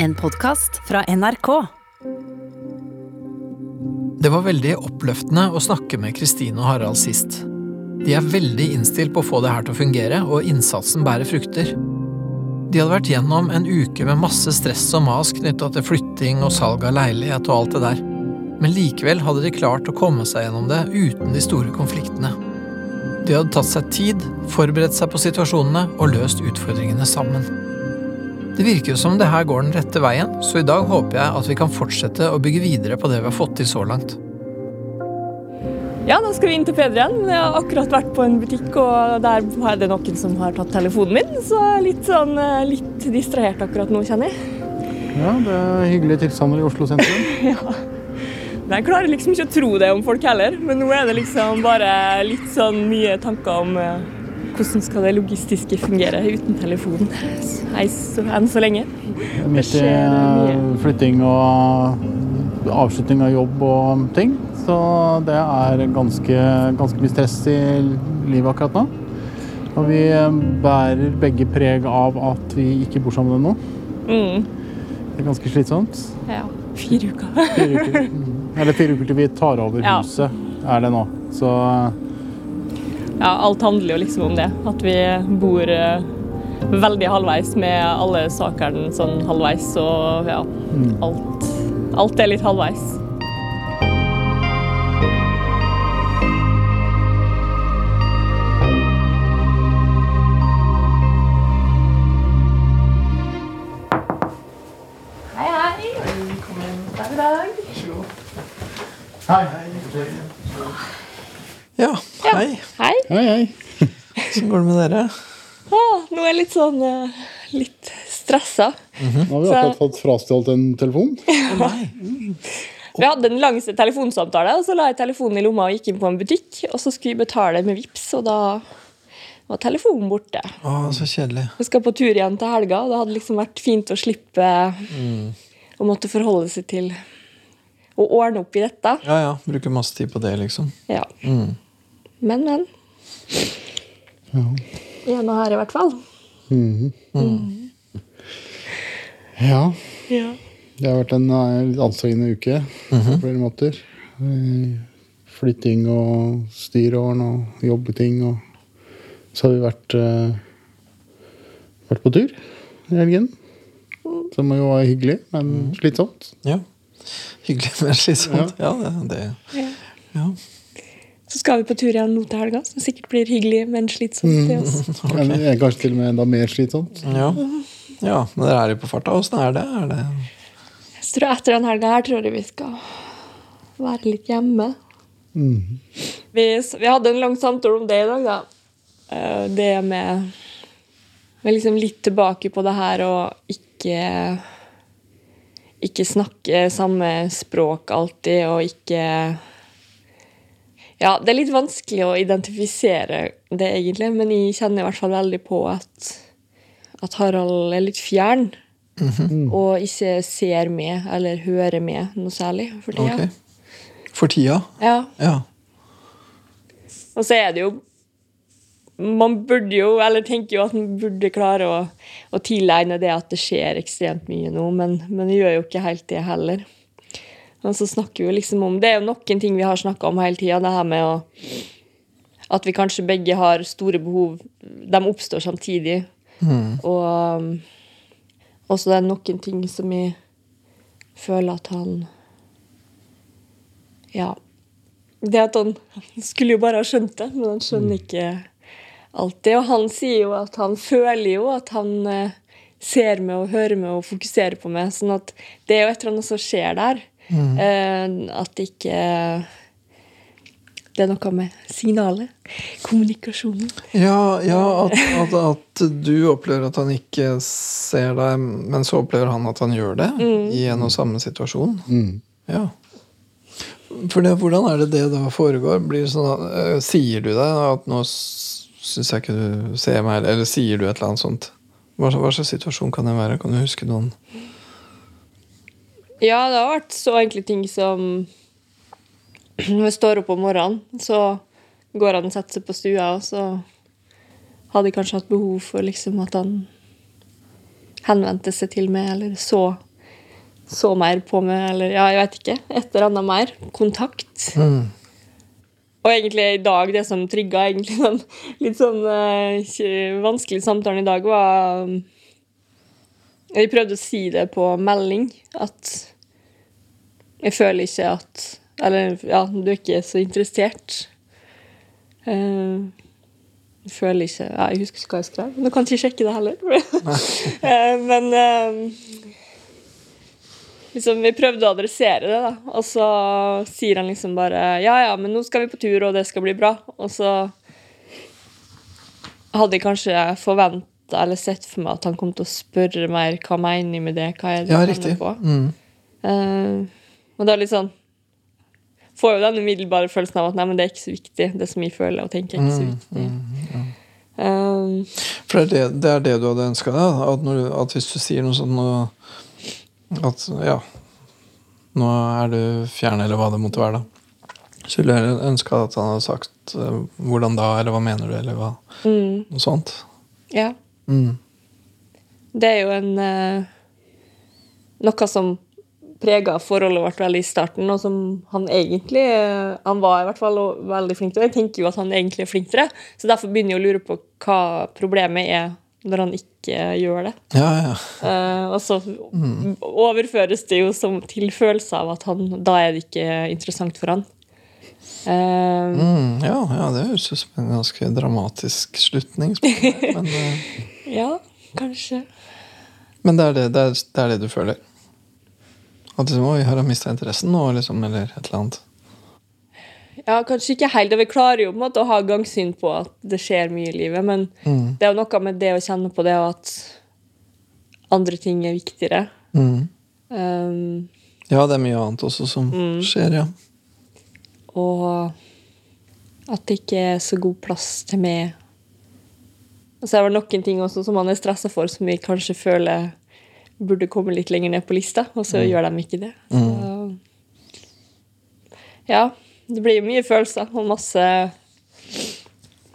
En podkast fra NRK. Det var veldig oppløftende å snakke med Kristine og Harald sist. De er veldig innstilt på å få det her til å fungere, og innsatsen bærer frukter. De hadde vært gjennom en uke med masse stress og mas knytta til flytting og salg av leilighet og alt det der, men likevel hadde de klart å komme seg gjennom det uten de store konfliktene. De hadde tatt seg tid, forberedt seg på situasjonene og løst utfordringene sammen. Det virker jo som det her går den rette veien, så i dag håper jeg at vi kan fortsette å bygge videre på det vi har fått til så langt. Ja, da skal vi inn til Peder igjen. Jeg har akkurat vært på en butikk, og der er det noen som har tatt telefonen min. Så jeg er litt, sånn, eh, litt distrahert akkurat nå, kjenner jeg. Ja, det er hyggelige tilstander i Oslo sentrum. Ja. Men jeg klarer liksom ikke å tro det om folk heller. Men nå er det liksom bare litt sånn mye tanker om eh, hvordan skal det logistiske fungere uten telefon Hei, så, enn så lenge. Midt i flytting og avslutning av jobb og ting. Så det er ganske, ganske mye stress i livet akkurat nå. Og vi bærer begge preg av at vi ikke bor sammen ennå. Mm. Det er ganske slitsomt. Ja. Fire uker. Fire uker. Eller fire uker til vi tar over Ja. huset, er det nå. Så Ja, alt handler jo liksom om det. At vi bor eh, veldig halvveis med alle sakene sånn halvveis, og ja, alt, alt er litt halvveis. Hei, hei. Velkommen der i dag. Hei. Ja, hei. Hei. Hei, Åssen går det med dere? Ah, nå er jeg litt sånn uh, litt stressa. Nå har vi akkurat fått frastjålet en telefon. ja. Vi hadde den langeste telefonsamtale, og så la jeg telefonen i lomma og gikk inn på en butikk. Og så skulle vi betale med VIPs, og da var telefonen borte. Å, så kjedelig. Vi skal på tur igjen til helga, og det hadde liksom vært fint å slippe å måtte forholde seg til å ordne opp i dette. Ja ja, bruker masse tid på det, liksom. Ja. Men, men. Er her, i hvert fall. Ja. Ja. Det har vært en eh, litt anstrengende uke på flere måter. Eh, Flytting og styreåren og jobbeting. Og så har vi vært, uh, vært på tur i helgen. Som jo var hyggelig, men slitsomt. Ja. Hyggelig, men slitsomt. Ja, det, det. Ja. Så skal vi på tur igjen nå til helga, som sikkert blir hyggelig, men slitsomt. til oss. Men er Kanskje til og med enda mer slitsomt. Ja. ja. Men dere er jo på farta. Åssen er det? Er det jeg tror etter den helga her tror jeg vi skal være litt hjemme. Vi, vi hadde en lang samtale om det i dag, da. Eh, Det med med liksom litt tilbake på det her å ikke Ikke snakke samme språk alltid, og ikke Ja, det er litt vanskelig å identifisere det, egentlig, men jeg kjenner i hvert fall veldig på at, at Harald er litt fjern. Og ikke ser med eller hører med noe særlig for tida. Okay. For tida? Ja. Ja. Og så er det jo Man burde jo, eller tenker jo at man burde klare å, å tilegne det at det skjer ekstremt mye nå, men, men det gjør jo ikke helt det heller. Og så snakker vi jo liksom om Det er jo noen ting vi har snakka om hele tida, det her med å At vi kanskje begge har store behov. De oppstår samtidig. Og um, også det er noen ting som jeg føler at han Ja. Det at han han skulle jo bare ha skjønt det, men han skjønner ikke alltid. Og han sier jo at han føler jo at han eh, ser meg og hører meg og fokuserer på meg. sånn at det er jo et eller annet som skjer der. Eh, at det ikke Det er noe med signalet. Kommunikasjonen. Ja, ja at, at, at du opplever at han ikke ser deg, men så opplever han at han gjør det i en og samme situasjon. Ja. For det, hvordan er det det da foregår? Blir det sånn at, øh, sier du deg At nå syns jeg ikke du ser meg, eller, eller sier du et eller annet sånt? Hva, hva slags situasjon kan det være? Kan du huske noen? Ja, det har vært så enkle ting som Når jeg står opp om morgenen, så går han og setter seg på stua, og så hadde jeg kanskje hatt behov for liksom at han henvendte seg til meg, eller så så mer på meg, eller ja, jeg vet ikke. Et eller annet mer. Kontakt. Mm. Og egentlig i dag, det som trigga egentlig den litt sånn uh, vanskelige vanskelig samtalen i dag, var Jeg prøvde å si det på melding, at jeg føler ikke at Eller ja, du er ikke så interessert. Eh, jeg føler ikke ja, Jeg husker ikke hva jeg skrev. Du kan ikke sjekke det heller. Eh, Men eh, liksom, vi prøvde å adressere det, da. Og så sier han liksom bare Ja, ja, men nå skal vi på tur, og det skal bli bra. Og så hadde jeg kanskje forventa eller sett for meg at han kom til å spørre mer hva mener jeg med det, hva er det Ja, riktig. på. Mm. Uh, og det er litt sånn Får jo den umiddelbare følelsen av at nei, men det er ikke så viktig. Det som jeg føler og tenker, er ikke så Mm, viktig. um, For det er det, det er det du hadde ønska deg? At, når at hvis du sier noe sånn At ja Nå er du fjern, eller hva det måtte være, da. Skulle jeg ønska at han hadde sagt eh, hvordan da, eller hva mener du, eller hva, mm, noe sånt. ja. Mm. Det er jo en eh, Noe som prega forholdet vårt veldig i starten, og som han egentlig Han var i hvert fall veldig flink til, og jeg tenker jo at han egentlig er flink til det. Så derfor begynner jeg å lure på hva problemet er når han ikke gjør det. Ja, ja. Uh, og så overføres det jo som til følelse av at han, da er det ikke interessant for han. Uh, Mm, ja, ja, det høres ut som en ganske dramatisk slutning. Men, eh, ja, kanskje. men det, er det, det, er, det er det du føler? At liksom, Oi, har han mista interessen nå, liksom, eller et eller annet? Ja, kanskje ikke helt. Vi klarer jo på en måte å ha gangsyn på at det skjer mye i livet, men Mm. det er jo noe med det å kjenne på det, og at andre ting er viktigere. Mm. Um, Ja, det er mye annet også som skjer, ja. og at det ikke er så god plass til meg. Og så er det noen ting også som man er stressa for, som vi kanskje føler burde komme litt lenger ned på lista, og så gjør de ikke det. Så, ja, det blir jo mye følelser og masse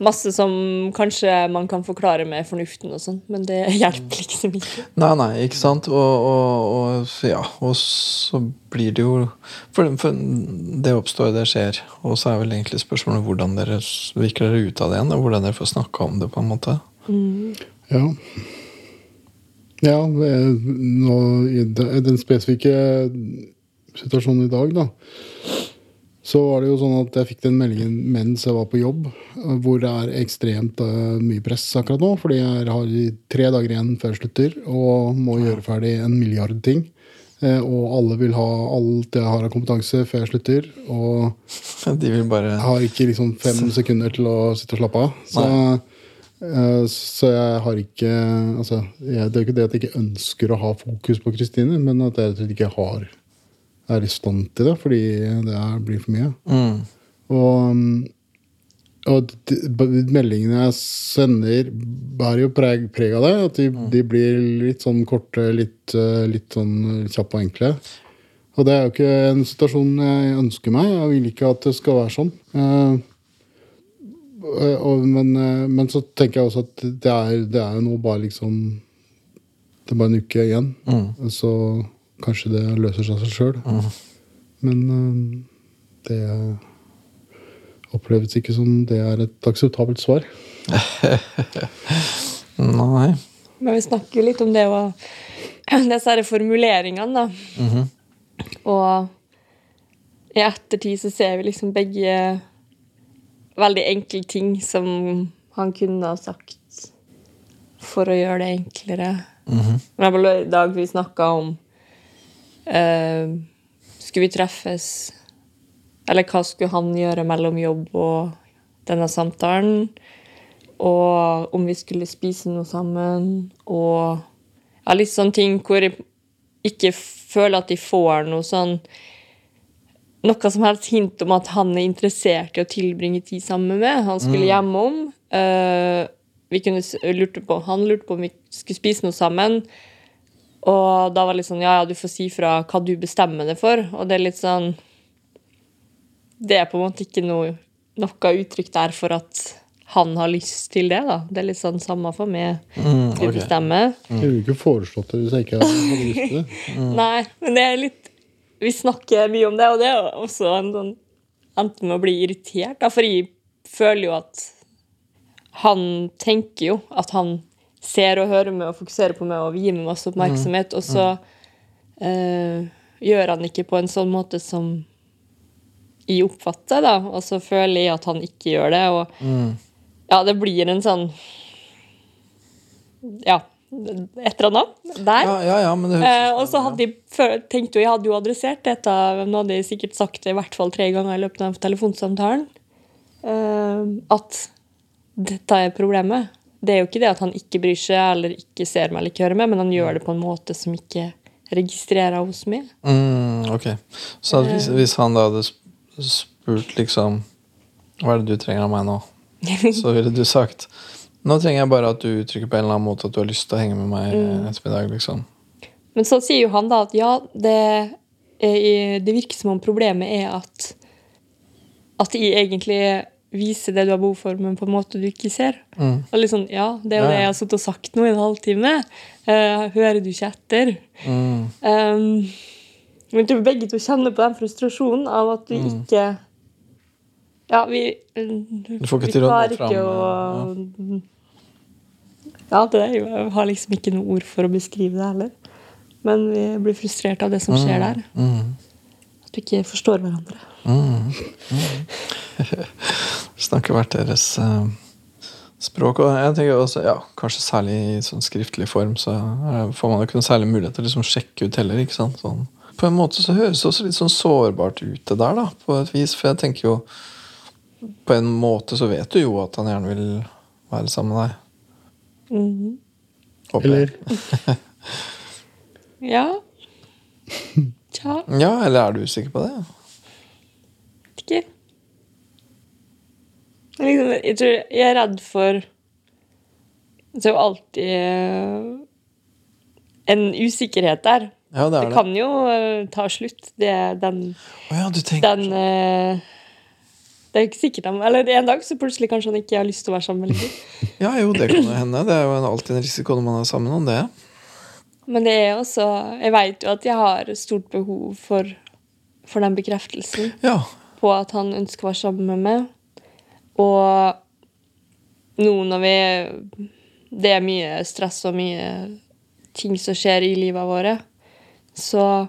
Masse som kanskje man kan forklare med fornuften og sånn, men det hjelper liksom ikke. Nei, nei, ikke sant? Og, og, og, ja, og så blir det jo for, for det oppstår, det skjer. Og så er vel egentlig spørsmålet hvordan dere vikler dere ut av det igjen. Og hvordan dere får snakka om det, på en måte. Ja. Ja, nå, i den spesifikke situasjonen i dag, da, så var det jo sånn at jeg fikk den meldingen mens jeg var på jobb, hvor det er ekstremt eh, mye press akkurat nå, fordi jeg har tre dager igjen før jeg slutter, og må gjøre ferdig en milliard ting. Eh, og alle vil ha alt jeg har av kompetanse før jeg slutter. Og De vil bare jeg har ikke liksom fem sekunder til å sitte og slappe av. Så, eh, så jeg har ikke altså, jeg, Det er ikke det at jeg ikke ønsker å ha fokus på Kristine, men at jeg rett og slett ikke har, er i stand til det, fordi det er, blir for mye. mm, Og, mm, og de, meldingene jeg sender, bærer jo preg, preg av det. At de, de blir litt sånn korte, litt, eh, litt sånn kjappe og enkle. Og det er jo ikke en situasjon jeg ønsker meg. Jeg vil ikke at det skal være sånn. Eh, og, men, eh, men så tenker jeg også at det er, det er nå bare liksom Det er bare en uke igjen. mm, Så kanskje det løser seg av seg sjøl. Men eh, det oppleves ikke som det er et akseptabelt svar. Nei. Men vi snakker jo litt om det og disse her formuleringene, da. Mhm. Og i ettertid så ser vi liksom begge veldig enkle ting som han kunne ha sagt for å gjøre det enklere. Mm -hmm. eksempel i dag vi snakka om uh, Skulle vi treffes? Eller hva skulle han gjøre mellom jobb og denne samtalen? Og om vi skulle spise noe sammen. Og ja, litt sånne ting hvor jeg ikke føler at de får noe sånn Noe som helst hint om at han er interessert i å tilbringe tid sammen med meg. Han skulle hjemom. Uh, vi kunne, lurte på, han lurte på om vi skulle spise noe sammen. Og da var det litt sånn Ja, ja, du får si fra hva du bestemmer det for. Og det er litt sånn Det er på en måte ikke noe, noe uttrykk der for at han har lyst til det, da. Det er litt sånn samme for meg. Mm, Vi Du bestemmer. Jeg ville ikke foreslått det hvis jeg ikke hadde lyst til det. Nei, men det er litt Vi snakker mye om det, og det er jo også en sånn Endte med å bli irritert, da, for jeg føler jo at han tenker jo at han ser og hører meg og fokuserer på meg og gir meg masse oppmerksomhet, og så øh, gjør han ikke på en sånn måte som jeg oppfatter, da, og så føler jeg at han ikke gjør det, og ja, det blir en sånn Ja, et eller annet der. Ja, ja, ja, men det Eh, og så hadde før- tenkt jo, jeg hadde jo adressert dette, nå hadde jeg sikkert sagt det i hvert fall tre ganger i løpet av telefonsamtalen, eh, at dette er problemet. Det er jo ikke det at han ikke bryr seg eller ikke ser meg eller ikke hører meg, men han gjør det på en måte som ikke registrerer hos meg. Mm, ok. Så hvis, hvis han da hadde spurt liksom Hva er det du trenger av meg nå? Så ville du sagt Nå trenger jeg bare at du uttrykker på en eller annen måte at du har lyst til å henge med meg Mm. ettermiddag. liksom. Men så sier jo han da at ja, det, er, det virker som om problemet er at at jeg egentlig viser det du har behov for, men på en måte du ikke ser. Mm. Og liksom, ja, det er jo Ja, det jeg har sittet og sagt nå i en halvtime. Uh, hører du ikke etter? Mm. Um, men tror begge to kjenner på den frustrasjonen av at du ikke Ja, vi Du får ikke til å nå fram, å Ja, det er Jeg har liksom ikke noe ord for å beskrive det heller. Men vi blir frustrert av det som skjer der. Mm. At vi ikke forstår hverandre. Mm. Mm. Snakker hvert deres uh, språk. Og jeg tenker også, ja, kanskje særlig i sånn skriftlig form så eh, får man jo ikke noen særlig mulighet til å liksom sjekke ut heller. ikke sant? Sånn. På en måte så høres det også litt sånn sårbart ut det der, da, på et vis. For jeg tenker jo På en måte så vet du jo at han gjerne vil være sammen med deg. Mhm. Håper. Eller Ja. Tja, Ja, eller er du usikker på det? vet ikke. Liksom, jeg tror jeg er redd for Det er jo alltid eh, en usikkerhet der. Ja, det Det er det. kan jo eh, ta slutt. Det den, oh, ja, du den eh, Det er jo ikke sikkert han Eller en dag så plutselig kanskje han ikke har lyst til å være sammen lenger. Ja, jo, det kan jo hende. Det er jo alltid en risiko når man er sammen om det. Men det er også Jeg vet jo at jeg har stort behov for, for den bekreftelsen Ja. på at han ønsker å være sammen med meg. Og nå når vi Det er mye stress og mye ting som skjer i livet våre, så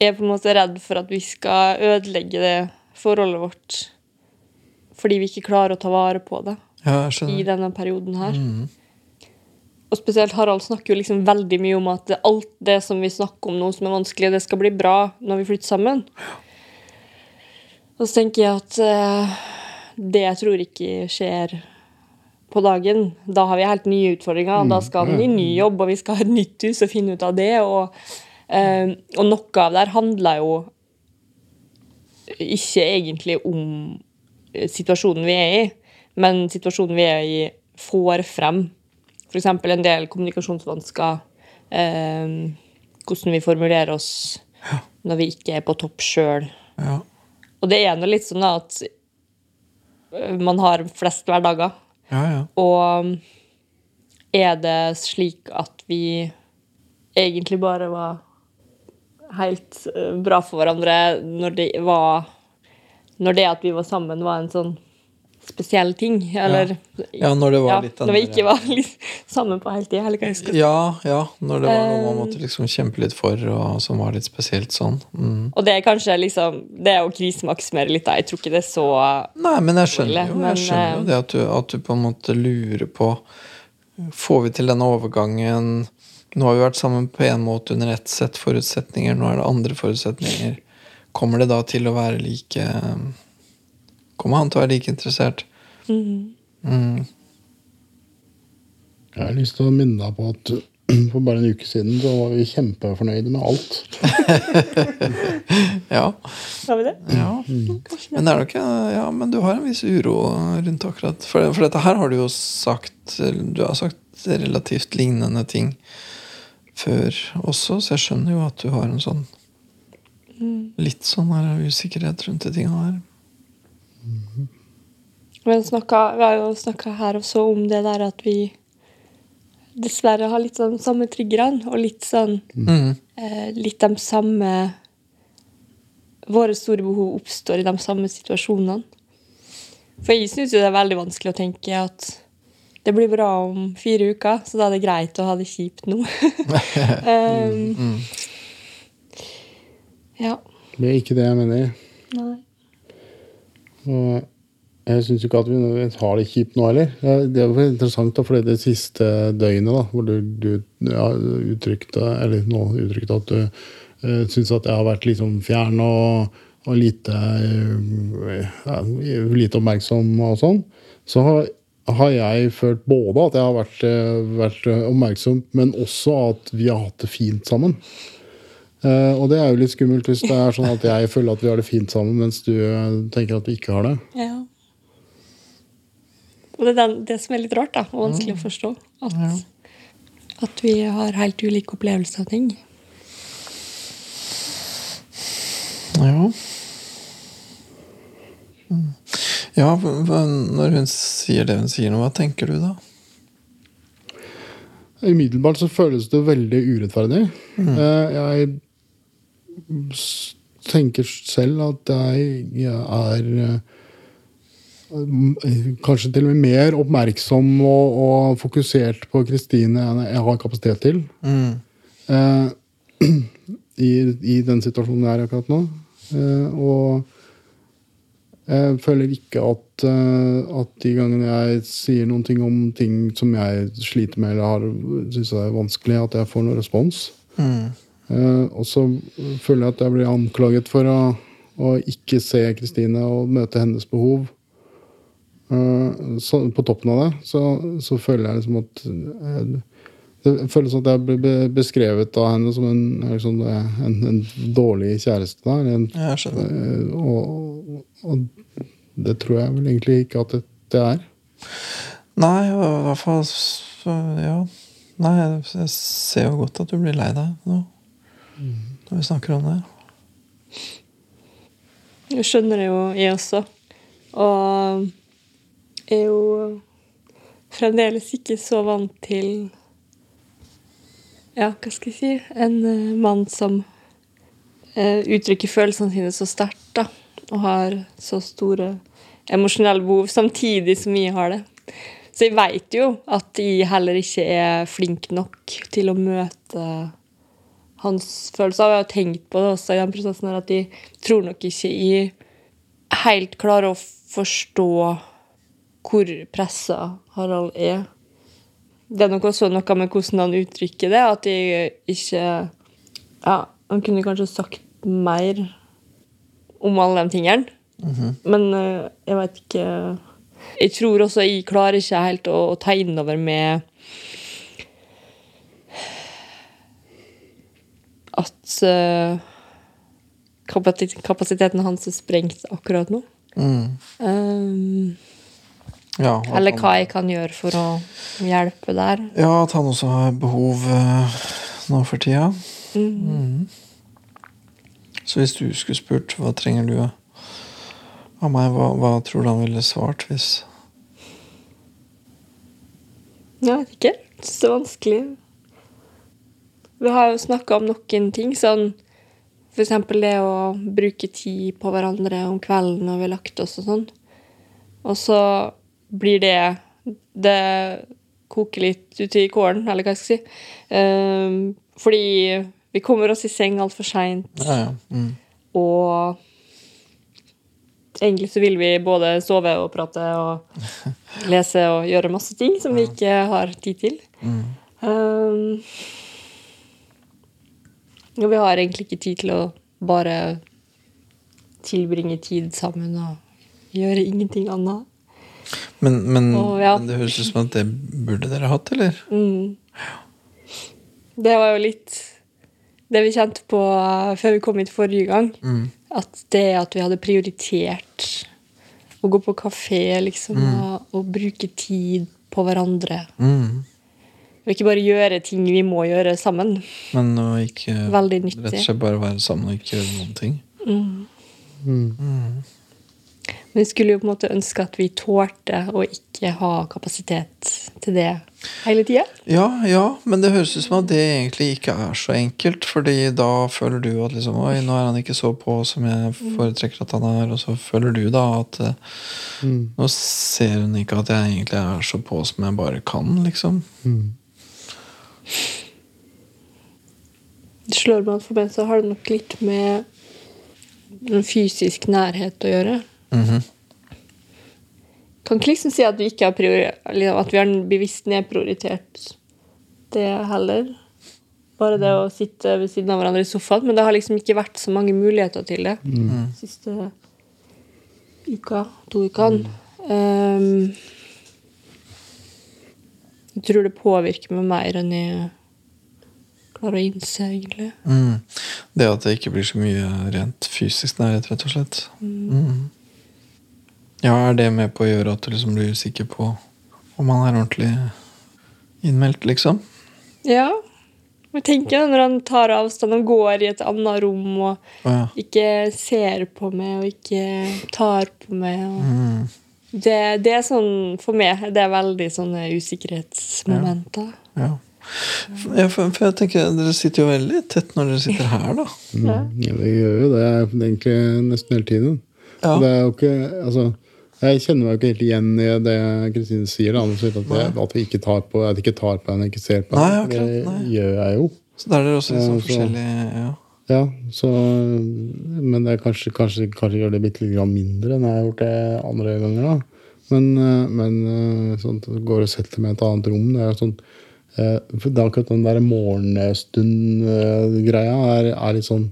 jeg er på en måte redd for at vi skal ødelegge det forholdet vårt fordi vi ikke klarer å ta vare på det ja, i denne perioden her. Mm. Og spesielt Harald snakker jo liksom veldig mye om at alt det som vi snakker om nå som er vanskelig, det skal bli bra når vi flytter sammen. Og så tenker jeg at uh, det jeg tror ikke skjer på dagen. Da har vi helt nye utfordringer. Da skal han i ny jobb, og vi skal ha et nytt hus og finne ut av det. Og, uh, og noe av det her handler jo ikke egentlig om eh, situasjonen vi er i, men situasjonen vi er i, får frem f.eks. en del kommunikasjonsvansker. Eh, hvordan vi formulerer oss når vi ikke er på topp sjøl. Ja. Og det er nå litt sånn at eh, man har flest hverdager. ja, ja. Og er det slik at vi egentlig bare var helt eh, bra for hverandre når det var Når det at vi var sammen, var en sånn spesiell ting? Eller Ja, når det var ja, litt Når vi ikke var sammen på hele tida. Ja, ja, når det var noe man Eh. måtte liksom kjempe litt for, og som var litt spesielt sånn. Mm. Og det er kanskje liksom Det er å krisemaksimere litt, da. Jeg tror ikke det er så Nei, men jeg skjønner jo, jeg skjønner jo eh, det at du, at du på en måte lurer på Får vi til denne overgangen? Nå har vi vært sammen på en måte under ett sett forutsetninger, nå er det andre forutsetninger. Kommer det da til å være like Kommer han til å være like interessert? Mm. Jeg har lyst til å minne deg på at for bare en uke siden så var vi kjempefornøyde med alt. Ja. Har vi det? ja. Mm. Men det ikke, Ja, men du har en viss uro rundt akkurat For, for dette her har du jo sagt Du har sagt relativt lignende ting før også, så jeg skjønner jo at du har en sånn Litt sånn her usikkerhet rundt de tinga her. Vi har, snakket, vi har jo snakka her også om det der at vi dessverre har litt sånn samme triggerne, og litt sånn Mm. eh, Litt de samme Våre store behov oppstår i de samme situasjonene. For jeg syns jo det er veldig vanskelig å tenke at det blir bra om fire uker, så da er det greit å ha det kjipt nå. um, ja. Det er ikke det jeg mener. Nei. Og jeg syns ikke at vi har det kjipt nå heller. Det er jo interessant, da, for det siste døgnet da, hvor du, du ja, uttrykte eller nå uttrykte at du uh, syns at jeg har vært liksom fjern og, og lite, uh, ja, lite oppmerksom og sånn, så har, har jeg følt både at jeg har vært, eh, vært eh, oppmerksom, men også at vi har hatt det fint sammen. Uh, og det er jo litt skummelt hvis det er sånn at jeg føler at vi har det fint sammen, mens du tenker at vi ikke har det. Ja. Og det er den, det som er litt rart, da, og vanskelig å forstå. At, at vi har helt ulike opplevelser av ting. Ja. Mm. Ja, når hun sier det hun sier nå, hva tenker du da? Umiddelbart så føles det veldig urettferdig. Mm. Jeg tenker selv at jeg, jeg er eh, kanskje til og med mer oppmerksom og, og fokusert på Kristine enn jeg har kapasitet til. Mm. eh, i, I den situasjonen jeg er akkurat nå. Eh, og jeg føler ikke at, eh, at de gangene jeg sier noen ting om ting som jeg sliter med eller har syns er vanskelig, at jeg får noen respons. Mm. Eh, og så føler jeg at jeg blir anklaget for å, å ikke se Kristine og møte hennes behov. Eh, så, på toppen av det så, så føler jeg liksom at eh, Det føles som at jeg blir beskrevet av henne som en, liksom, en, en dårlig kjæreste. Da, en, Ja, jeg skjønner. eh, og, og det tror jeg vel egentlig ikke at det, det er. Nei, i hvert fall så, Ja. Nei, jeg jeg ser jo godt at du blir lei deg nå. Når vi snakker om det. Jeg skjønner det jo, jeg også. Og er jo fremdeles ikke så vant til Ja, hva skal jeg si En uh, mann som uh, uttrykker følelsene sine så sterkt, da. Og har så store emosjonelle behov, samtidig som jeg har det. Så jeg veit jo at jeg heller ikke er flink nok til å møte hans følelser. Jeg har tenkt på det også i den prosessen her, at jeg tror nok ikke jeg helt klarer å forstå hvor pressa Harald er. Det er nok også noe med hvordan han uttrykker det, at jeg ikke Ja, han kunne kanskje sagt mer om alle de tingene. Men eh, jeg vet ikke Jeg tror også jeg klarer ikke helt å, å ta innover med at uh, kapasiteten hans er sprengt akkurat nå. Mm. Um, Ja, eller hva jeg kan gjøre for å hjelpe der. Ja, at han også har behov eh, nå for tida. Mm. Mm. Så hvis du skulle spurt hva trenger du av meg, hva, hva tror du han ville svart hvis Jeg vet ikke. Det Så vanskelig. Vi har jo snakka om noen ting, sånn for eksempel det å bruke tid på hverandre om kvelden når vi har lagt oss og sånn. Og så blir det Det koker litt ute i kålen, eller hva jeg skal si. Um, fordi vi kommer oss i seng altfor seint. Ja, ja. Mm. Og egentlig så vil vi både sove og prate og lese og gjøre masse ting som vi ikke har tid til. Um, og vi har egentlig ikke tid til å bare tilbringe tid sammen og gjøre ingenting annet. Men, men, Å, ja. men det høres ut som at det burde dere hatt, eller? Mm. Det var jo litt det vi kjente på eh, før vi kom hit forrige gang. At det at vi hadde prioritert å gå på kafé liksom, og, og bruke tid på hverandre. Mm. Og ikke bare gjøre ting vi må gjøre sammen. Men å ikke rett og slett bare være sammen og ikke gjøre noen ting. Men vi skulle jo på en måte ønske at vi tålte å ikke ha kapasitet til det hele tida. Ja, ja, men det høres ut som at det egentlig ikke er så enkelt. fordi da føler du at liksom, oi, nå er han ikke så på som jeg foretrekker at han er. Og så føler du da at mm. nå ser hun ikke at jeg egentlig er så på som jeg bare kan, liksom. Det slår meg at for meg så har det nok litt med en fysisk nærhet å gjøre. Mhm. Kan ikke liksom si at vi ikke har at vi har bevisst nedprioritert det heller. Bare det å sitte ved siden av hverandre i sofaen. Men det har liksom ikke vært så mange muligheter til det siste uka, to ukene. Um, jeg tror det påvirker meg mer enn jeg klarer å innse, egentlig. Mm. Det at det ikke blir så mye rent fysisk nærhet, rett og slett. Mm. Ja, er det med på å gjøre at du liksom blir usikker på om han er ordentlig innmeldt, liksom? Ja. Jeg tenker når han tar avstand og går i et annet rom og ja. ikke ser på meg og ikke tar på meg. Og Mm. det, det er sånn, For meg det er veldig sånne usikkerhetsmomenter. Ja. For, ja, for, for jeg tenker, Dere sitter jo veldig tett når dere sitter her, da. Ja. Ja, vi gjør jo det Er egentlig nesten hele tiden. Ja. Det er jo ikke, altså, jeg kjenner meg jo ikke helt igjen i det Kristine sier. Da, at, jeg, at vi ikke tar på at jeg ikke tar på henne, ikke ser på Nei, henne. det gjør jeg jo. Så da er dere også Ja, så- forskjellige ja. Ja, så, men det er kanskje, kanskje, kanskje gjør det bitte litt mindre enn jeg har gjort det andre ganger. da. Men, eh, men eh, sånn, går og setter meg i et annet rom. Det er sånn det er akkurat den der morgenstund-greia er, er litt sånn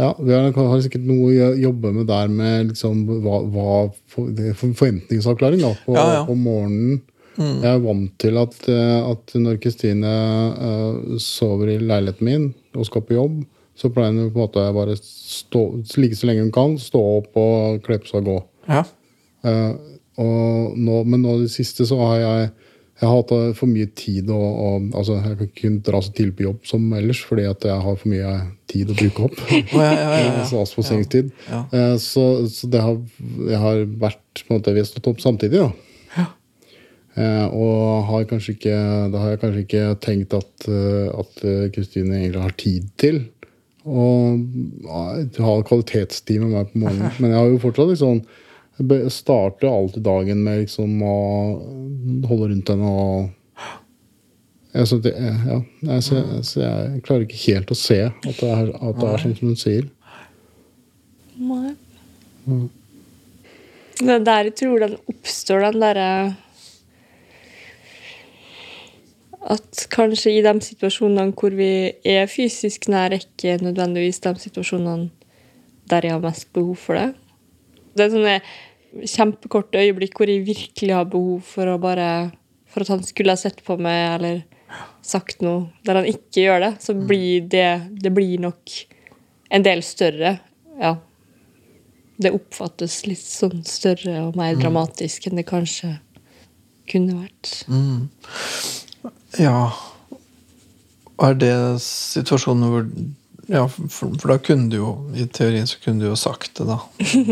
Ja, vi har, har sikkert noe å jobbe med der med liksom hva, hva for, Forventningsavklaring da, på, Ja, ja. på morgenen. Jeg er vant til at, eh, at når Kristine uh, sover i leiligheten min og skal på jobb, så pleier hun på en måte bare stå, like så lenge hun kan, stå opp og kle på seg og gå. ja. Uh, og nå, men nå i det siste så har jeg jeg har hatt eh, for mye tid og, og altså, Jeg kan ikke dra så tidlig på jobb som ellers, fordi at jeg har for mye tid å bruke opp. Ja, ja, ja, ja. Så. Eh, Så, så det har, jeg har vært på en måte, Vi har stått opp samtidig, da. Ja. Eh, og har kanskje ikke, da har jeg kanskje ikke tenkt at eh, at Kristine egentlig har tid til å ha kvalitetstid med meg på morgenen. Men jeg har jo fortsatt liksom jeg starter alltid dagen med liksom å holde rundt henne og jeg, så det, ja, jeg, så, så jeg klarer ikke helt å se at det er, at det er sånn som hun sier. Nei. Det er der jeg tror den oppstår, den derre At kanskje i de situasjonene hvor vi er fysisk nær, ikke nødvendigvis de situasjonene der jeg har mest behov for det. Det er sånne kjempekorte øyeblikk hvor jeg virkelig har behov for å bare For at han skulle ha sett på meg eller sagt noe der han ikke gjør det, så blir det Det blir nok en del større. Ja. Det oppfattes litt sånn større og mer dramatisk enn det kanskje kunne vært. Mm. Ja Er det situasjoner hvor Ja, for, for da kunne du jo I teorien så kunne du jo sagt det, da.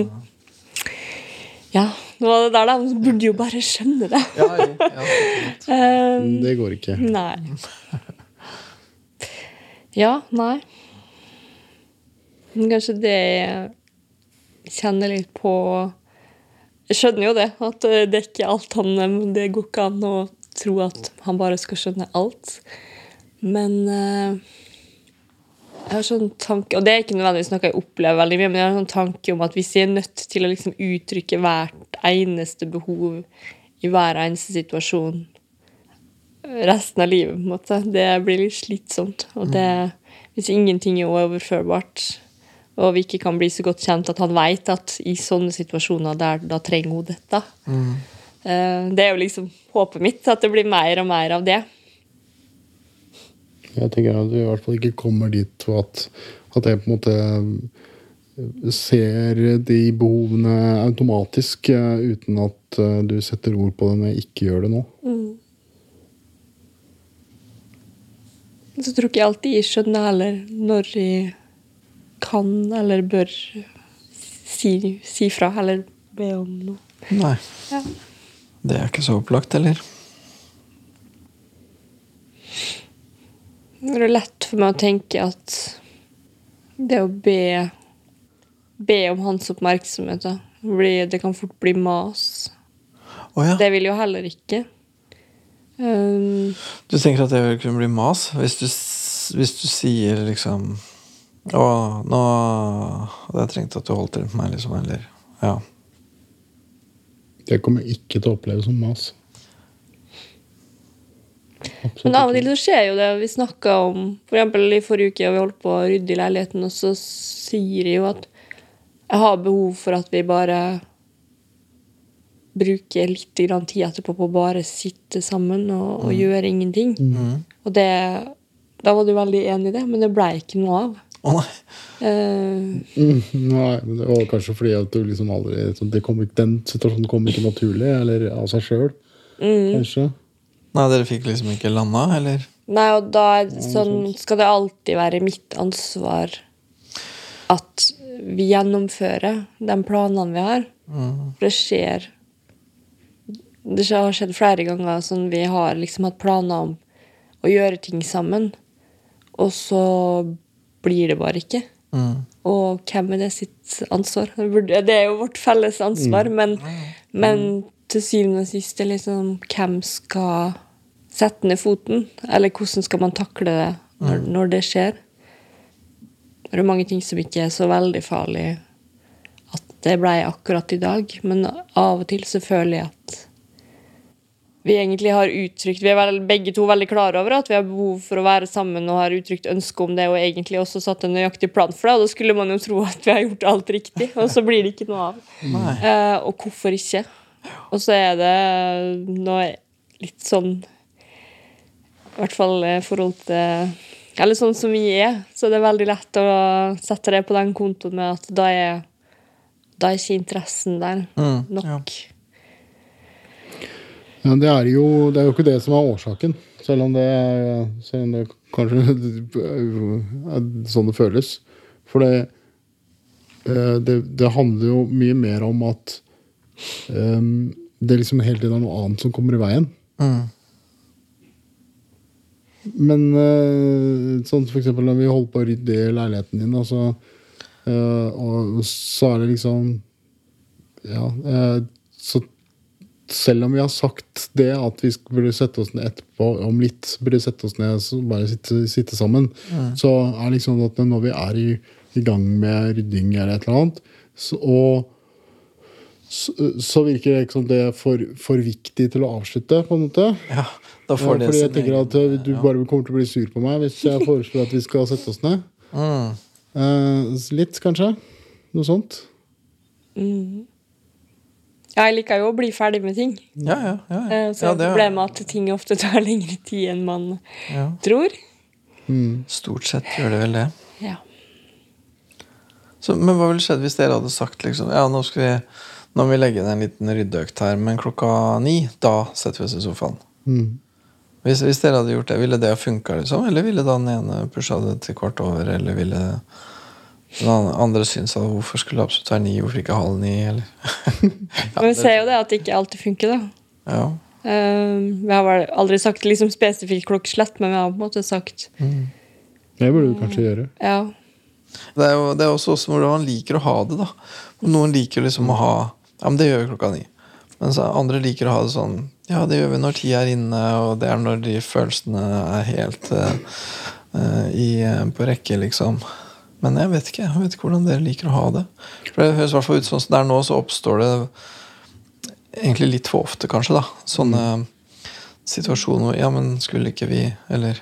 Ja, det var det der, da. Man burde jo bare skjønne det. Ja, ja, Eh, Det går ikke. nei. Ja, nei. Men kanskje det jeg kjenner litt på Jeg skjønner jo det, at eh, det er ikke alt han Det går ikke an å tro at han bare skal skjønne alt. Men eh, jeg har sånn tanke, og det er ikke nødvendigvis noe jeg opplever veldig mye, men jeg har en sånn tanke om at hvis jeg er nødt til å liksom uttrykke hvert eneste behov i hver eneste situasjon resten av livet, på en måte, det blir litt slitsomt. Og det, hvis ingenting er overførbart, og vi ikke kan bli så godt kjent at han vet at i sånne situasjoner der, da trenger hun dette. Mm. Det er jo liksom håpet mitt, at det blir mer og mer av det. Jeg tenker at du i hvert fall ikke kommer dit at, at jeg på en måte ser de behovene automatisk eh, uten at eh, du setter ord på det når jeg ikke gjør det nå. Så tror ikke jeg alltid jeg skjønner heller når jeg kan eller bør si, si fra, eller be om noe. Nei. Ja. Det er ikke så opplagt, eller? Det er lett for meg å tenke at det å be Be om hans oppmerksomhet, da. Det kan fort bli mas. Oh, ja. Det vil jo heller ikke. Um, Du tenker at det vil kunne bli mas? Hvis du, hvis du sier liksom Å, nå hadde jeg trengt at du holdt rundt meg, liksom. Eller Ja. Det kommer ikke til å oppleves som mas. Absolutt Men av og til så skjer jo det. Vi snakka om For eksempel i forrige uke, vi holdt på å rydde i leiligheten, og så sier de jo at jeg har behov for at vi bare bruker litt tid etterpå på å bare sitte sammen og, og gjøre ingenting. Og det Da var du veldig enig i det, men det blei ikke noe av. Å nei. Mm, Nei, men det var kanskje fordi at du liksom aldri det kom Den situasjonen kom ikke naturlig, eller av seg sjøl, kanskje. Nei, dere fikk liksom ikke landa, eller? Nei, og da er det sånn, skal det alltid være mitt ansvar at vi gjennomfører de planene vi har. For det skjer Det har skjedd flere ganger sånn vi har liksom hatt planer om å gjøre ting sammen, og så blir det bare ikke. Mm. Og hvem er det sitt ansvar? Det er jo vårt felles ansvar, men, men til syvende og sist er liksom hvem skal sette ned foten? Eller hvordan skal man takle det når, når det skjer? Det er mange ting som ikke er så veldig farlig at det ble akkurat i dag, men av og til så føler jeg at vi egentlig har uttrykt Vi er vel, begge to veldig klare over at vi har behov for å være sammen og har uttrykt ønske om det, og egentlig også satt en nøyaktig plan for det. Og da skulle man jo tro at vi har gjort alt riktig, og så blir det ikke noe av. Eh, og hvorfor ikke? Og så er det noe litt sånn I hvert fall i forhold til Eller sånn som vi er, så det er veldig lett å sette det på den kontoen med at da er da er ikke interessen der Mm, nok. Ja, det, er jo, det er jo ikke det som er årsaken, selv om det, selv om det kanskje er sånn det føles. For det, eh, det, det handler jo mye mer om at eh, det liksom hele tiden er noe annet som kommer i veien. Mm. Men eh, sånn for eksempel når vi holdt på å rydde i leiligheten din, altså, eh, og så er det liksom Ja, eh, så selv om vi har sagt det, at vi burde sette oss ned etterpå, om litt burde sette oss ned og bare sitte, sitte sammen, så er det liksom at når vi er i, i gang med rydding eller et eller annet, så, og så, så virker det ikke som det er for, for viktig til å avslutte, på en måte. Ja, da Ja, får det fordi jeg tenker at du du bare kommer til å bli sur på meg hvis jeg foreslår at vi skal sette oss ned. Mm. Uh, litt, kanskje. Noe sånt. Jeg liker jo å bli ferdig med ting. Ja, ja. ja, ja. Eh, Så ja er problemet at ting ofte tar lengre tid enn man ja. tror. Stort sett gjør det vel det. Ja. Så, men hva ville skjedd hvis dere hadde sagt liksom Ja, nå skal vi Nå må vi legge ned en liten ryddeøkt her, men klokka ni, da setter vi oss i sofaen. Mm. Hvis, hvis dere hadde gjort det, ville det ha funka, liksom? Eller ville da den ene pusha det til kvart over? Eller ville den andre synes at hvorfor skulle det absolutt være ni, hvorfor ikke halv ni? Eller Men vi ser jo det at det ikke alltid funker, da. Ja. Uh, vi har vel aldri sagt liksom spesifikt klokkeslett, men vi har på en måte sagt Det burde du kanskje gjøre. ja. Det er jo det er også også hvordan man liker å ha det, da. Noen liker liksom å ha Ja, men det gjør vi klokka ni. Mens andre liker å ha det sånn Ja, det gjør vi når tida er inne, og det er når de følelsene er helt eh, eh, i, eh, på rekke, liksom. Men jeg vet ikke jeg vet ikke hvordan dere liker å ha det. For Det høres hvert ut sånn som det er nå, så oppstår det egentlig litt for ofte, kanskje. da Sånne situasjoner hvor Ja, men skulle ikke vi Eller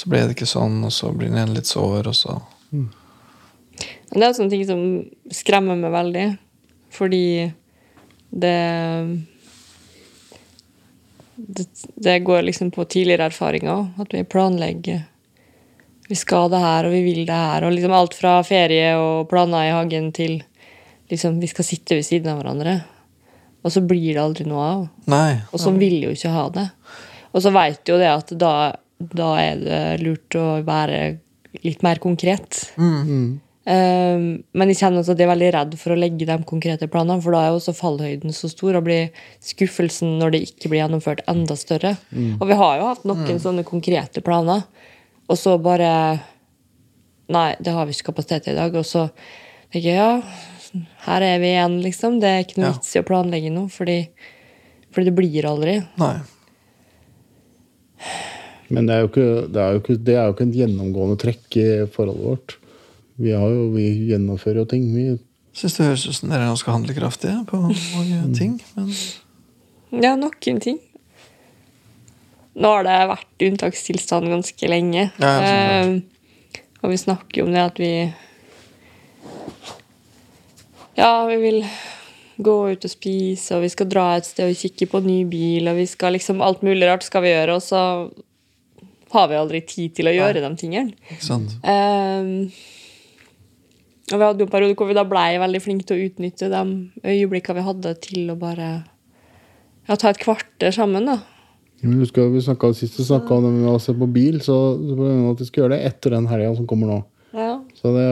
så ble det ikke sånn, og så blir den igjen litt sår, og så mm. det er sånne ting som skremmer meg veldig, fordi det det, det går liksom på tidligere erfaringer, at vi planlegger Vi skal det her, og vi vil det her, og liksom alt fra ferie og planer i hagen til liksom vi skal sitte ved siden av hverandre. Og så blir det aldri noe av. Nei. Og sånn vil jo ikke ha det. Og så veit jo det at da, da er det lurt å være litt mer konkret. Um, men jeg kjenner også at jeg er veldig redd for å legge de konkrete planene, for da er også fallhøyden så stor, og blir skuffelsen når det ikke blir gjennomført, enda større. Og vi har jo hatt noen sånne konkrete planer, og så bare Nei, det har vi ikke kapasitet til i dag. Og så tenker jeg ja, her er vi igjen, liksom. Det er ikke noe Ja. vits i å planlegge noe, fordi, fordi det blir aldri. Nei. Men det er, jo ikke, det, er jo ikke, det er jo ikke et gjennomgående trekk i forholdet vårt. Vi, har jo, vi gjennomfører jo ting. Vi, Syns det høres ut som dere er ganske handlekraftige på mange ting. Men Ja, noen ting. Nå har det vært unntakstilstand ganske lenge. Ja. Eh, og vi snakker jo om det at vi Ja, vi vil gå ut og spise, og vi skal dra et sted og kikke på ny bil, og vi skal liksom Alt mulig rart skal vi gjøre, og så har vi aldri tid til å gjøre de tingene. ikke sant? Ehm, og vi hadde jo en periode hvor vi da blei veldig flinke til å utnytte de øyeblikkene vi hadde, til å bare ja, ta et kvarter sammen. da. Men husker vi snakket, Sist vi snakka om det med å se på bil, så så ble det at vi skal gjøre det etter den helga som kommer nå. Ja, Så det,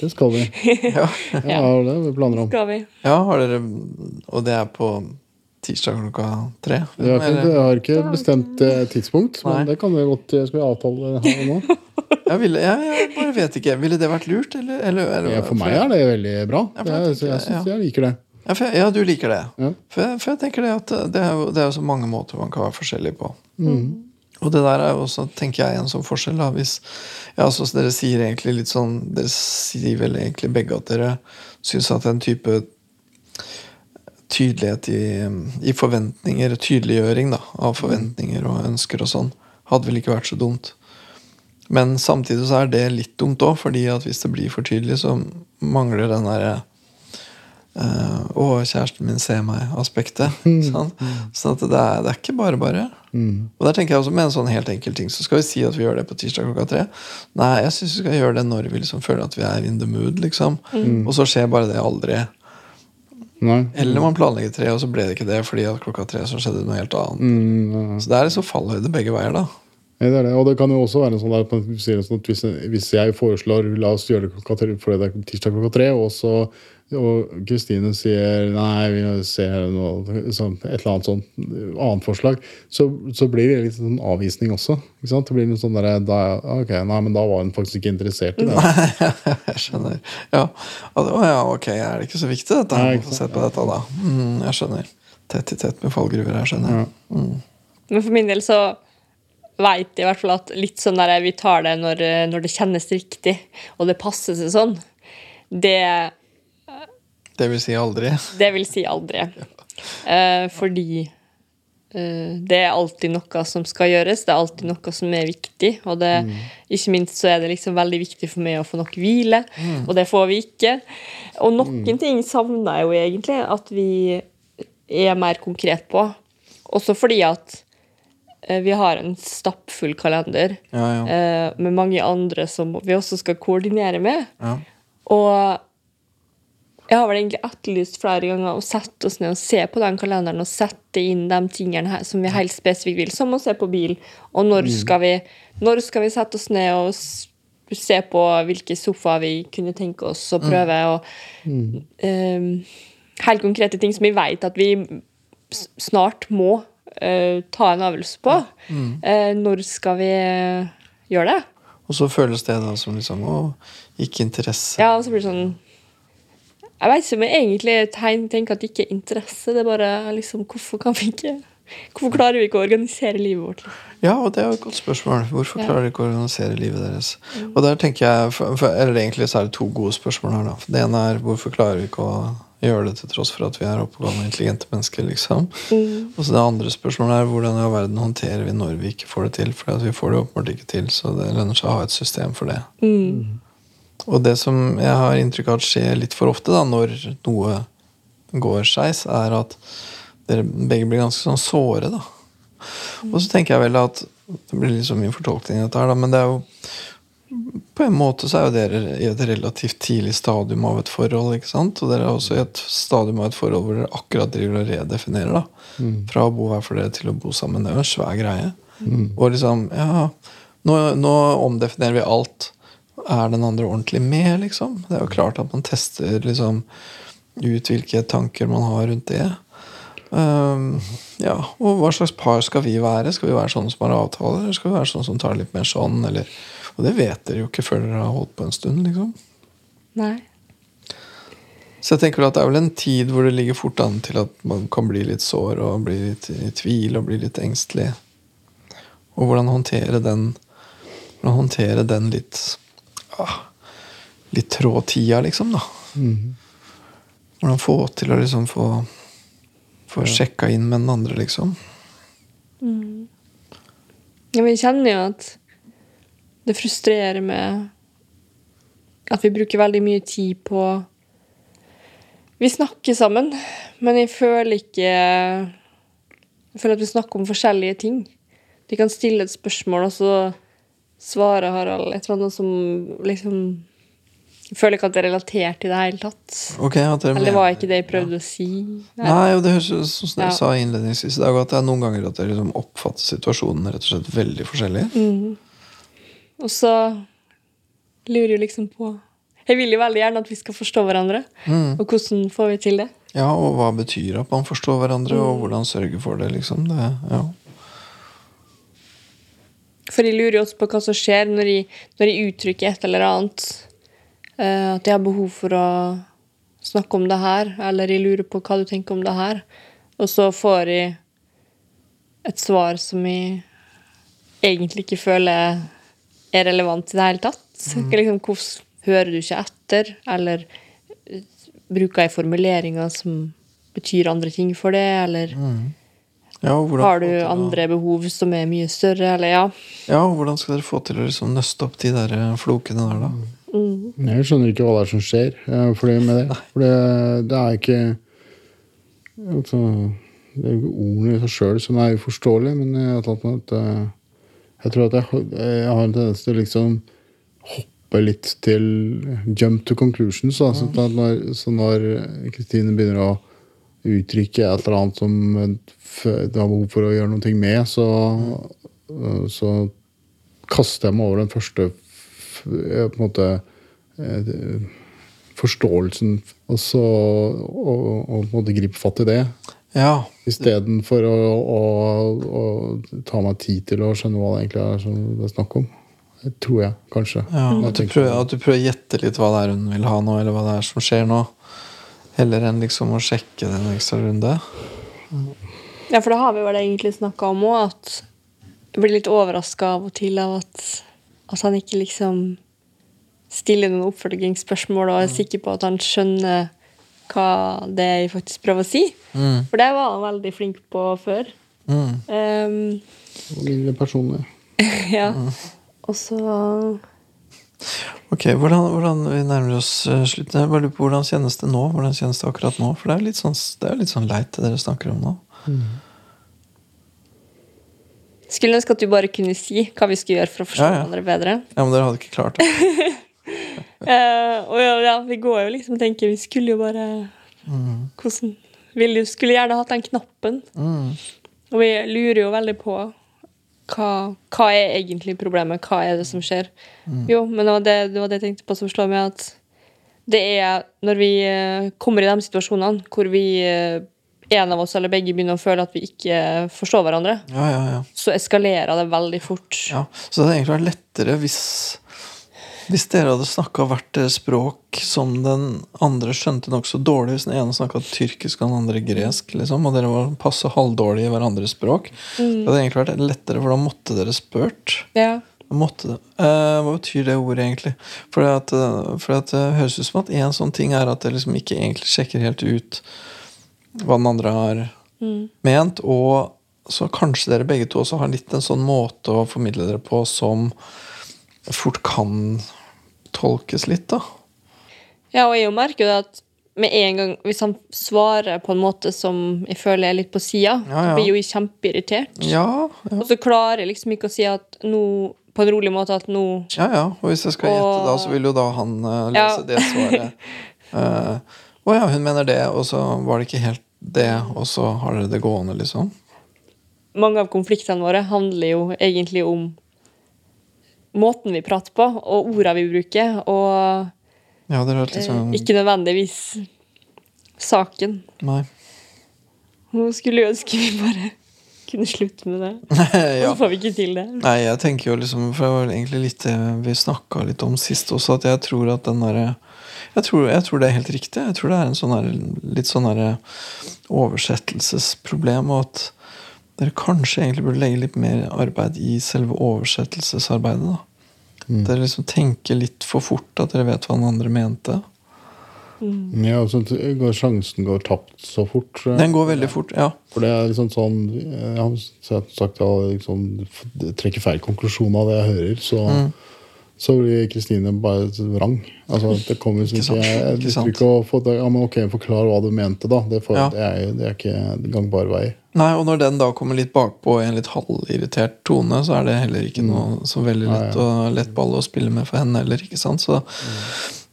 det skal vi. Ja. Ja, det har vi planer om. skal vi. ja, har dere Og det er på tirsdag klokka tre? Jeg har ikke, jeg har ikke bestemt eh, tidspunkt, Nei. men det kan vi godt Skal vi avtale her og nå? Jeg, ville, jeg, jeg bare vet ikke. Ville det vært lurt, eller? eller, eller Ja, for meg er det veldig bra. Jeg jeg ja. jeg liker det. Ja, for, ja, du liker det. Ja. For, jeg, for jeg tenker det at det er, jo, det er jo så mange måter man kan være forskjellig på. Og det der er jo også, tenker jeg, en sånn forskjell. da, hvis, ja, altså, så Dere sier egentlig litt sånn Dere sier vel egentlig begge at dere syns at en type tydelighet i, i forventninger, tydeliggjøring da, av forventninger og ønsker og sånn, hadde vel ikke vært så dumt. Men samtidig så er det litt dumt òg, fordi at hvis det blir for tydelig, så mangler den derre Uh, og kjæresten min ser meg-aspektet. Sånn. Så at det, er, det er ikke bare bare. Og der tenker jeg også med en sånn helt enkel ting. Så skal vi si at vi gjør det på tirsdag klokka tre. Nei, jeg syns vi skal gjøre det når vi liksom føler at vi er in the mood, liksom. Og så skjer bare det aldri. Nei. Eller man planlegger tre, og så ble det ikke det fordi at klokka tre så skjedde noe helt annet. Mm. Så det er liksom fallhøyde begge veier, da. Ja, det det. Og det kan jo også være sånn sånn at hvis, hvis jeg foreslår la oss gjøre det klokka tre, fordi det er tirsdag klokka tre, og så og Kristine sier nei, vi ser noe, sånn, et eller annet sånt annet forslag, så, så blir det litt sånn avvisning også. Ikke sant? Det blir noe sånn der, da, ok, nei, men da var hun faktisk ikke interessert i det. Nei, jeg skjønner. Ja. altså, ja, ok, er det ikke så viktig dette? Nei, ikke se på dette, da. Mm, jeg skjønner. Tett i tett med fallgruver her, skjønner jeg. Men for min del så veit jeg i hvert fall at litt sånn der vi tar det når, når det kjennes riktig, og det passer seg sånn. Det Det vil si aldri. Det vil si aldri. Eh, fordi eh, det er alltid noe som skal gjøres, det er alltid noe som er viktig. Og det, ikke minst så er det liksom veldig viktig for meg å få nok hvile, og det får vi ikke. Og noen ting savner jeg jo egentlig at vi er mer konkret på. Også fordi at eh, vi har en stappfull kalender Ja, ja. eh, med mange andre som vi også skal koordinere med. ja. Og jeg har vel egentlig etterlyst flere ganger å sette oss ned og se på den kalenderen og sette inn de tingene her som vi helt spesifikt vil, som å se på bil. Og når skal vi, når skal vi sette oss ned og se på hvilke sofaer vi kunne tenke oss å prøve? Og um, helt konkrete ting som vi vet at vi snart må uh, ta en avgjørelse på. Uh, når skal vi eh, gjøre det? Og så føles det da som liksom Å, ikke interesse. Ja, og så blir det sånn Jeg vet ikke om jeg egentlig tenker at det ikke er interesse. Det er bare liksom Hvorfor kan vi ikke Hvorfor klarer vi ikke å organisere livet vårt? Ja, og det er jo et godt spørsmål. Hvorfor Ja. klarer de ikke å organisere livet deres? Og der tenker jeg, for, for, eller Egentlig så er det to gode spørsmål her. da. Det ene er hvorfor klarer vi ikke å gjøre det til tross for at vi er oppegående intelligente mennesker? liksom? Og så Det andre spørsmålet er hvordan i all verden håndterer vi når vi ikke får det til? For at vi får det åpenbart ikke til, så det lønner seg å ha et system for det. Og det som jeg har inntrykk av at skjer litt for ofte da, når noe går skeis, er at dere begge blir ganske sånn såre. da. Og så tenker jeg vel at Det blir litt så mye fortolkning i dette her, da, men det er jo på en måte så er jo dere i et relativt tidlig stadium av et forhold. ikke sant? Og dere er også i et stadium av et forhold hvor dere akkurat driver og redefinerer. da. Fra å bo hver for dere til å bo sammen. Det er jo en svær greie. Og liksom, ja, nå, nå omdefinerer vi alt. Er den andre ordentlig med, liksom? Det er jo klart at man tester liksom ut hvilke tanker man har rundt det. Um, ja, og hva slags par skal vi være? Skal vi være sånne som har avtaler, eller skal vi være sånne som tar litt mer sånn? Eller, og det vet dere jo ikke før dere har holdt på en stund. liksom. Nei. Så jeg tenker at det er vel en tid hvor det ligger fort an til at man kan bli litt sår og bli litt i tvil og bli litt engstelig. Og hvordan håndtere den Hvordan håndtere den litt Litt trå tida, liksom, da. Hvordan få til å liksom få Få sjekka inn med den andre, liksom. Ja, vi kjenner jo at det frustrerer med at vi bruker veldig mye tid på Vi snakker sammen, men jeg føler ikke Jeg føler at vi snakker om forskjellige ting. Vi kan stille et spørsmål, og så svarer Harald et eller annet som liksom Jeg føler ikke at det er relatert i det hele tatt. Okay, at dere Eller det var ikke det jeg prøvde å si. Nei, og det høres ut som jeg Ja. sa innledningsvis i dag, at det er noen ganger at jeg liksom oppfatter situasjonen rett og slett veldig forskjellig. Og så lurer jeg liksom på Jeg vil jo veldig gjerne at vi skal forstå hverandre. Og hvordan får vi til det? Ja, og hva betyr at man forstår hverandre, og hvordan sørge for det, liksom. Det, ja. For de lurer jo også på hva som skjer når de, når de uttrykker et eller annet. Uh, at de har behov for å snakke om det her, eller de lurer på hva du tenker om det her. Og så får de et svar som jeg egentlig ikke føler er relevant i det hele tatt. Liksom, hvordan hører du ikke etter? Eller bruker jeg formuleringer som betyr andre ting for det? Eller Ja, hvordan har du andre behov som er mye større? Eller ja. Ja, hvordan skal dere få til å liksom nøste opp de der eh, flokene der, da? Jeg skjønner ikke hva det er som skjer Fordi for det med det. For det, det er ikke altså, Det er jo ikke ordene i seg sjøl som er uforståelige, men jeg, har tatt at, eh, jeg tror at jeg, har- jeg har en tendens til å liksom hoppe litt til jump to conclusions. Da. Så, at når, så når Kristine begynner å uttrykke et eller annet som det har behov for å gjøre noe med, så, så kaster jeg meg over den første på en måte eh, forståelsen, og så og, og på en måte gripe fatt i det. Ja, Istedenfor å, å, å ta meg tid til å skjønne hva det egentlig er som det er snakk om. Det tror jeg, kanskje. ja at, du prøver, at du prøver å gjette litt hva det er hun vil ha nå, eller hva det er som skjer nå. Heller enn liksom å sjekke det en ekstra runde. Ja, for da har vi vel egentlig snakka om òg, at jeg blir litt overraska av og til av at, at han ikke liksom stiller noen oppfølgingsspørsmål og er sikker på at han skjønner hva det er jeg faktisk prøver å si. Mm. For det var han veldig flink på før. Mm. Um, Og Mindre personlig. ja. Og så Ok, hvordan, hvordan vi nærmer oss uh, slutten. Jeg bare lurer på Hvordan kjennes det nå? Hvordan kjennes det akkurat nå? For det er litt sånn, det er litt sånn leit, det dere snakker om nå. Skulle ønske at du bare kunne si hva vi skulle gjøre for å forstå Ja, ja. hverandre bedre. Ja, Men dere hadde ikke klart det? uh, og ja, vi går jo liksom og tenker Vi skulle jo bare Hvordan ville, Skulle gjerne hatt den knappen. Mm. Og vi lurer jo veldig på hva, hva er egentlig problemet? Hva er det som skjer? Jo, men det var det, det var det jeg tenkte på som slår meg, at det er når vi eh, kommer i de situasjonene hvor vi eh, en av oss eller begge begynner å føle at vi ikke forstår hverandre, Ja, ja, ja. så eskalerer det veldig fort. Ja, så det hadde egentlig vært lettere hvis Hvis dere hadde snakka hvert deres språk som den andre skjønte nokså dårlig. Hvis den ene snakka tyrkisk og den andre gresk, liksom, og dere var passe halvdårlige i hverandres språk. Det hadde egentlig vært lettere, for da måtte dere spurt. Ja. Måtte. Eh, hva betyr det ordet, egentlig? For at, eh, at det høres ut som at en sånn ting er at det liksom ikke egentlig sjekker helt ut hva den andre har ment, og så kanskje dere begge to også har litt en sånn måte å formidle dere på som fort kan tolkes litt, da. Ja, og jeg merker jo at med en gang, hvis han svarer på en måte som jeg føler er litt på sida, Ja, ja. blir jeg jo kjempeirritert. Ja, ja, Og så klarer jeg liksom ikke å si at nå, på en rolig måte at nå ja, ja. Og hvis jeg skal gjette, da, så vil jo da han uh, lese det svaret. Eh, Å ja, hun mener det, og så var det ikke helt det, og så har dere det gående, liksom. Mange av konfliktene våre handler jo egentlig om måten vi prater på, og ordene vi bruker, og Ja, litt eh, ikke nødvendigvis saken. Nei. Nå skulle jeg ønske vi bare kunne slutte med det. ja. Så får vi ikke til det. Nei, jeg tenker jo liksom For det var egentlig litt det vi snakka litt om sist også, at jeg tror at den derre jeg tror, jeg tror det er helt riktig. Jeg tror det er en sånn her, litt sånn her oversettelsesproblem, og at dere kanskje egentlig burde legge litt mer arbeid i selve oversettelsesarbeidet. da. Dere liksom tenker litt for fort at dere vet hva den andre mente. Ja, og så går sjansen går tapt så fort. Den går veldig fort, ja. For det er liksom sånn Jeg har sagt jeg liksom, trekker feil konklusjon av det jeg hører, så, Mm. Så blir Kristine bare vrang. Altså, det kommer som Ikke sant, ikke Jeg ikke å få ja, men ok, Forklar hva du mente, da. Det, for, Ja. det, er, det er ikke gangbar vei. Nei, og når den da kommer litt bakpå i en litt halvirritert tone, så er det heller ikke noe så veldig lett, og lett ball å spille med for henne heller. ikke sant? Så,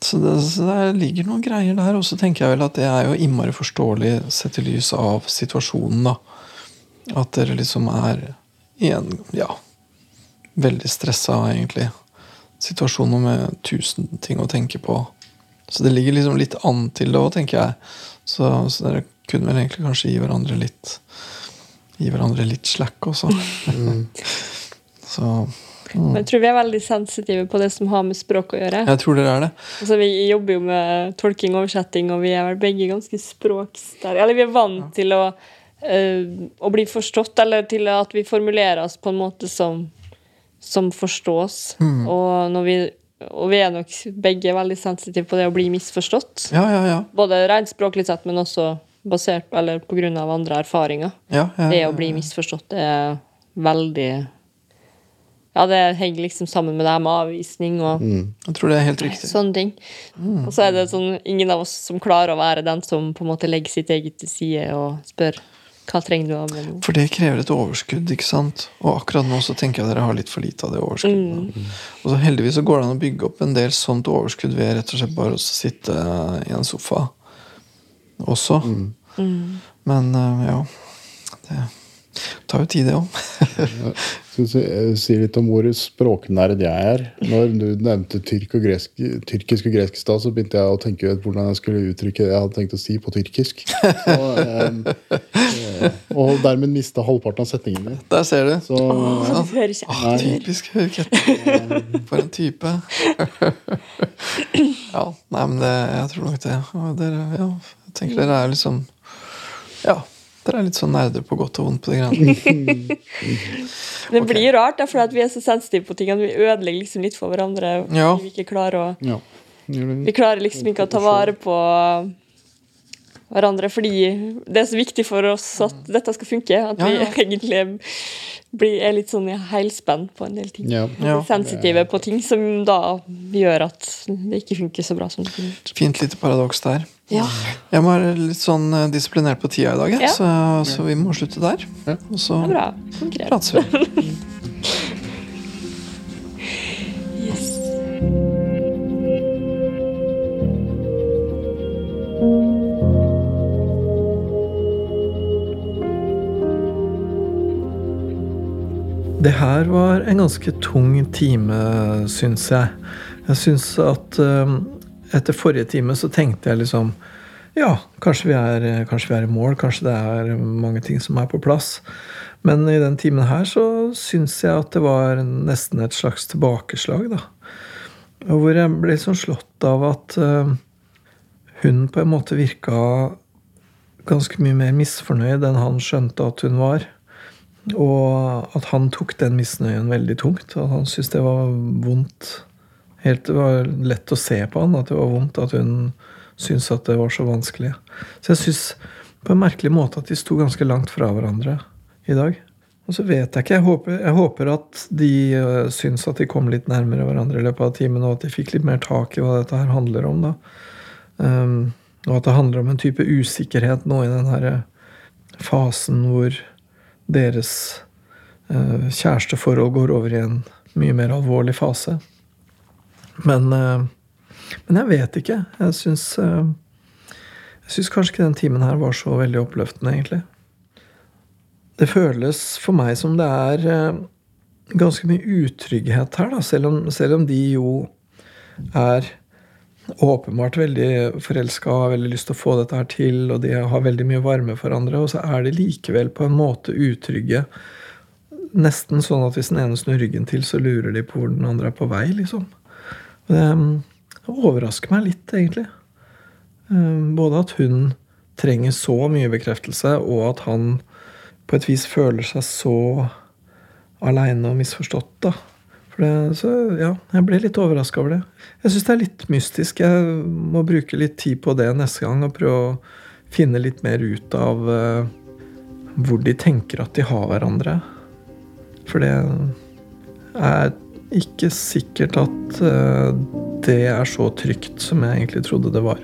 så, det, så det ligger noen greier der. Og så tenker jeg vel at det er jo innmari forståelig sett i lys av situasjonen, da. At dere liksom er i en ja, veldig stressa, egentlig, situasjon med tusen ting å tenke på. Så det ligger liksom litt an til det òg, tenker jeg. Så, så dere kunne vel egentlig kanskje gi hverandre litt Gi hverandre litt slack også. så Men jeg tror vi er veldig sensitive på det som har med språk å gjøre. jeg tror dere er det. Altså, vi jobber jo med tolking og oversetting, og vi er vel begge ganske språksterke. Eller vi er vant til å, eh, å bli forstått, eller til at vi formulerer oss på en måte som, som forstås. Og, når vi, og vi er nok begge veldig sensitive på det å bli misforstått. Ja, ja, ja. Både rent språklig sett, men også basert eller på grunn av andre erfaringer. ja, ja, Det ja, å bli misforstått det er veldig Ja, det henger liksom sammen med det her med avvisning og Jeg tror det er helt riktig. sånne ting. Og så er det sånn ingen av oss som klarer å være den som på en måte legger sitt eget til side og spør hva trenger du av med nå. For det krever et overskudd, ikke sant? Og akkurat nå så tenker jeg dere har litt for lite av det overskuddet. Og så heldigvis så går det an å bygge opp en del sånt overskudd ved rett og slett bare å sitte i en sofa også. Men eh, ja Det tar jo tid, det òg. Skal vi si, eh, si litt om hvor språknerd jeg er. Når du nevnte tyrk og gresk, tyrkisk og gresk i stad, så begynte jeg å tenke ut hvordan jeg skulle uttrykke det jeg hadde tenkt å si på tyrkisk. Så, eh, eh, og dermed mista halvparten av setningen min. Der ser du. Så Du hører ikke Ah, typisk Hørkett. For en type. ja, nei, men det, jeg tror nok det. Dere, ja, jeg tenker dere er liksom Ja, dere er litt sånn nerder på godt og vondt på de greiene. Det blir rart, da, for vi er så sensitive på ting at vi ødelegger liksom litt for hverandre. Ja. Vi ikke klarer å ja. Vi klarer liksom ikke å ta vare på hverandre fordi det er så viktig for oss at dette skal funke. At vi ja. egentlig blir, er litt sånn i heilspenn på en del ting. Ja. Ja. Sensitive på ting som da gjør at det ikke funker så bra som det kunne. Fint lite paradoks der. Ja. Jeg må være litt sånn eh, disiplinert på tida i dag, jeg, Ja. så, så vi må slutte der. Ja. Og så prates vi. Yes. Det her var en ganske tung time, syns jeg. Jeg syns at um, etter forrige time så tenkte jeg liksom Ja, kanskje vi, er, kanskje vi er i mål, kanskje det er mange ting som er på plass. Men i den timen her så syns jeg at det var nesten et slags tilbakeslag, da. Hvor jeg ble sånn slått av at um, hun på en måte virka ganske mye mer misfornøyd enn han skjønte at hun var. Og at han tok den misnøyen veldig tungt. At han syntes det var vondt. Helt, det var lett å se på han at det var vondt at hun syntes at det var så vanskelig. Så jeg syns på en merkelig måte at de sto ganske langt fra hverandre i dag. Og så vet jeg ikke. Jeg håper, jeg håper at de uh, syns at de kom litt nærmere hverandre i løpet av timen, og at de fikk litt mer tak i hva dette her handler om. da. Um, og at det handler om en type usikkerhet nå i den her fasen hvor deres eh, kjæresteforhold går over i en mye mer alvorlig fase. Men, eh, men jeg vet ikke. Jeg syns eh, Jeg syns kanskje ikke den timen her var så veldig oppløftende, egentlig. Det føles for meg som det er ganske mye utrygghet her, da, selv om, selv om de jo er åpenbart veldig forelska og har veldig lyst til å få dette her til, og de har veldig mye varme for hverandre, og så er de likevel på en måte utrygge. Nesten sånn at hvis den ene snur ryggen til, så lurer de på hvor den andre er på vei, liksom. Det, det overrasker meg litt, egentlig. Både at hun trenger så mye bekreftelse, og at han på et vis føler seg så aleine og misforstått, da. Det, så ja, jeg ble litt overraska over det. Jeg syns det er litt mystisk. Jeg må bruke litt tid på det neste gang og prøve å finne litt mer ut av uh, hvor de tenker at de har hverandre. For det er ikke sikkert at uh, det er så trygt som jeg egentlig trodde det var.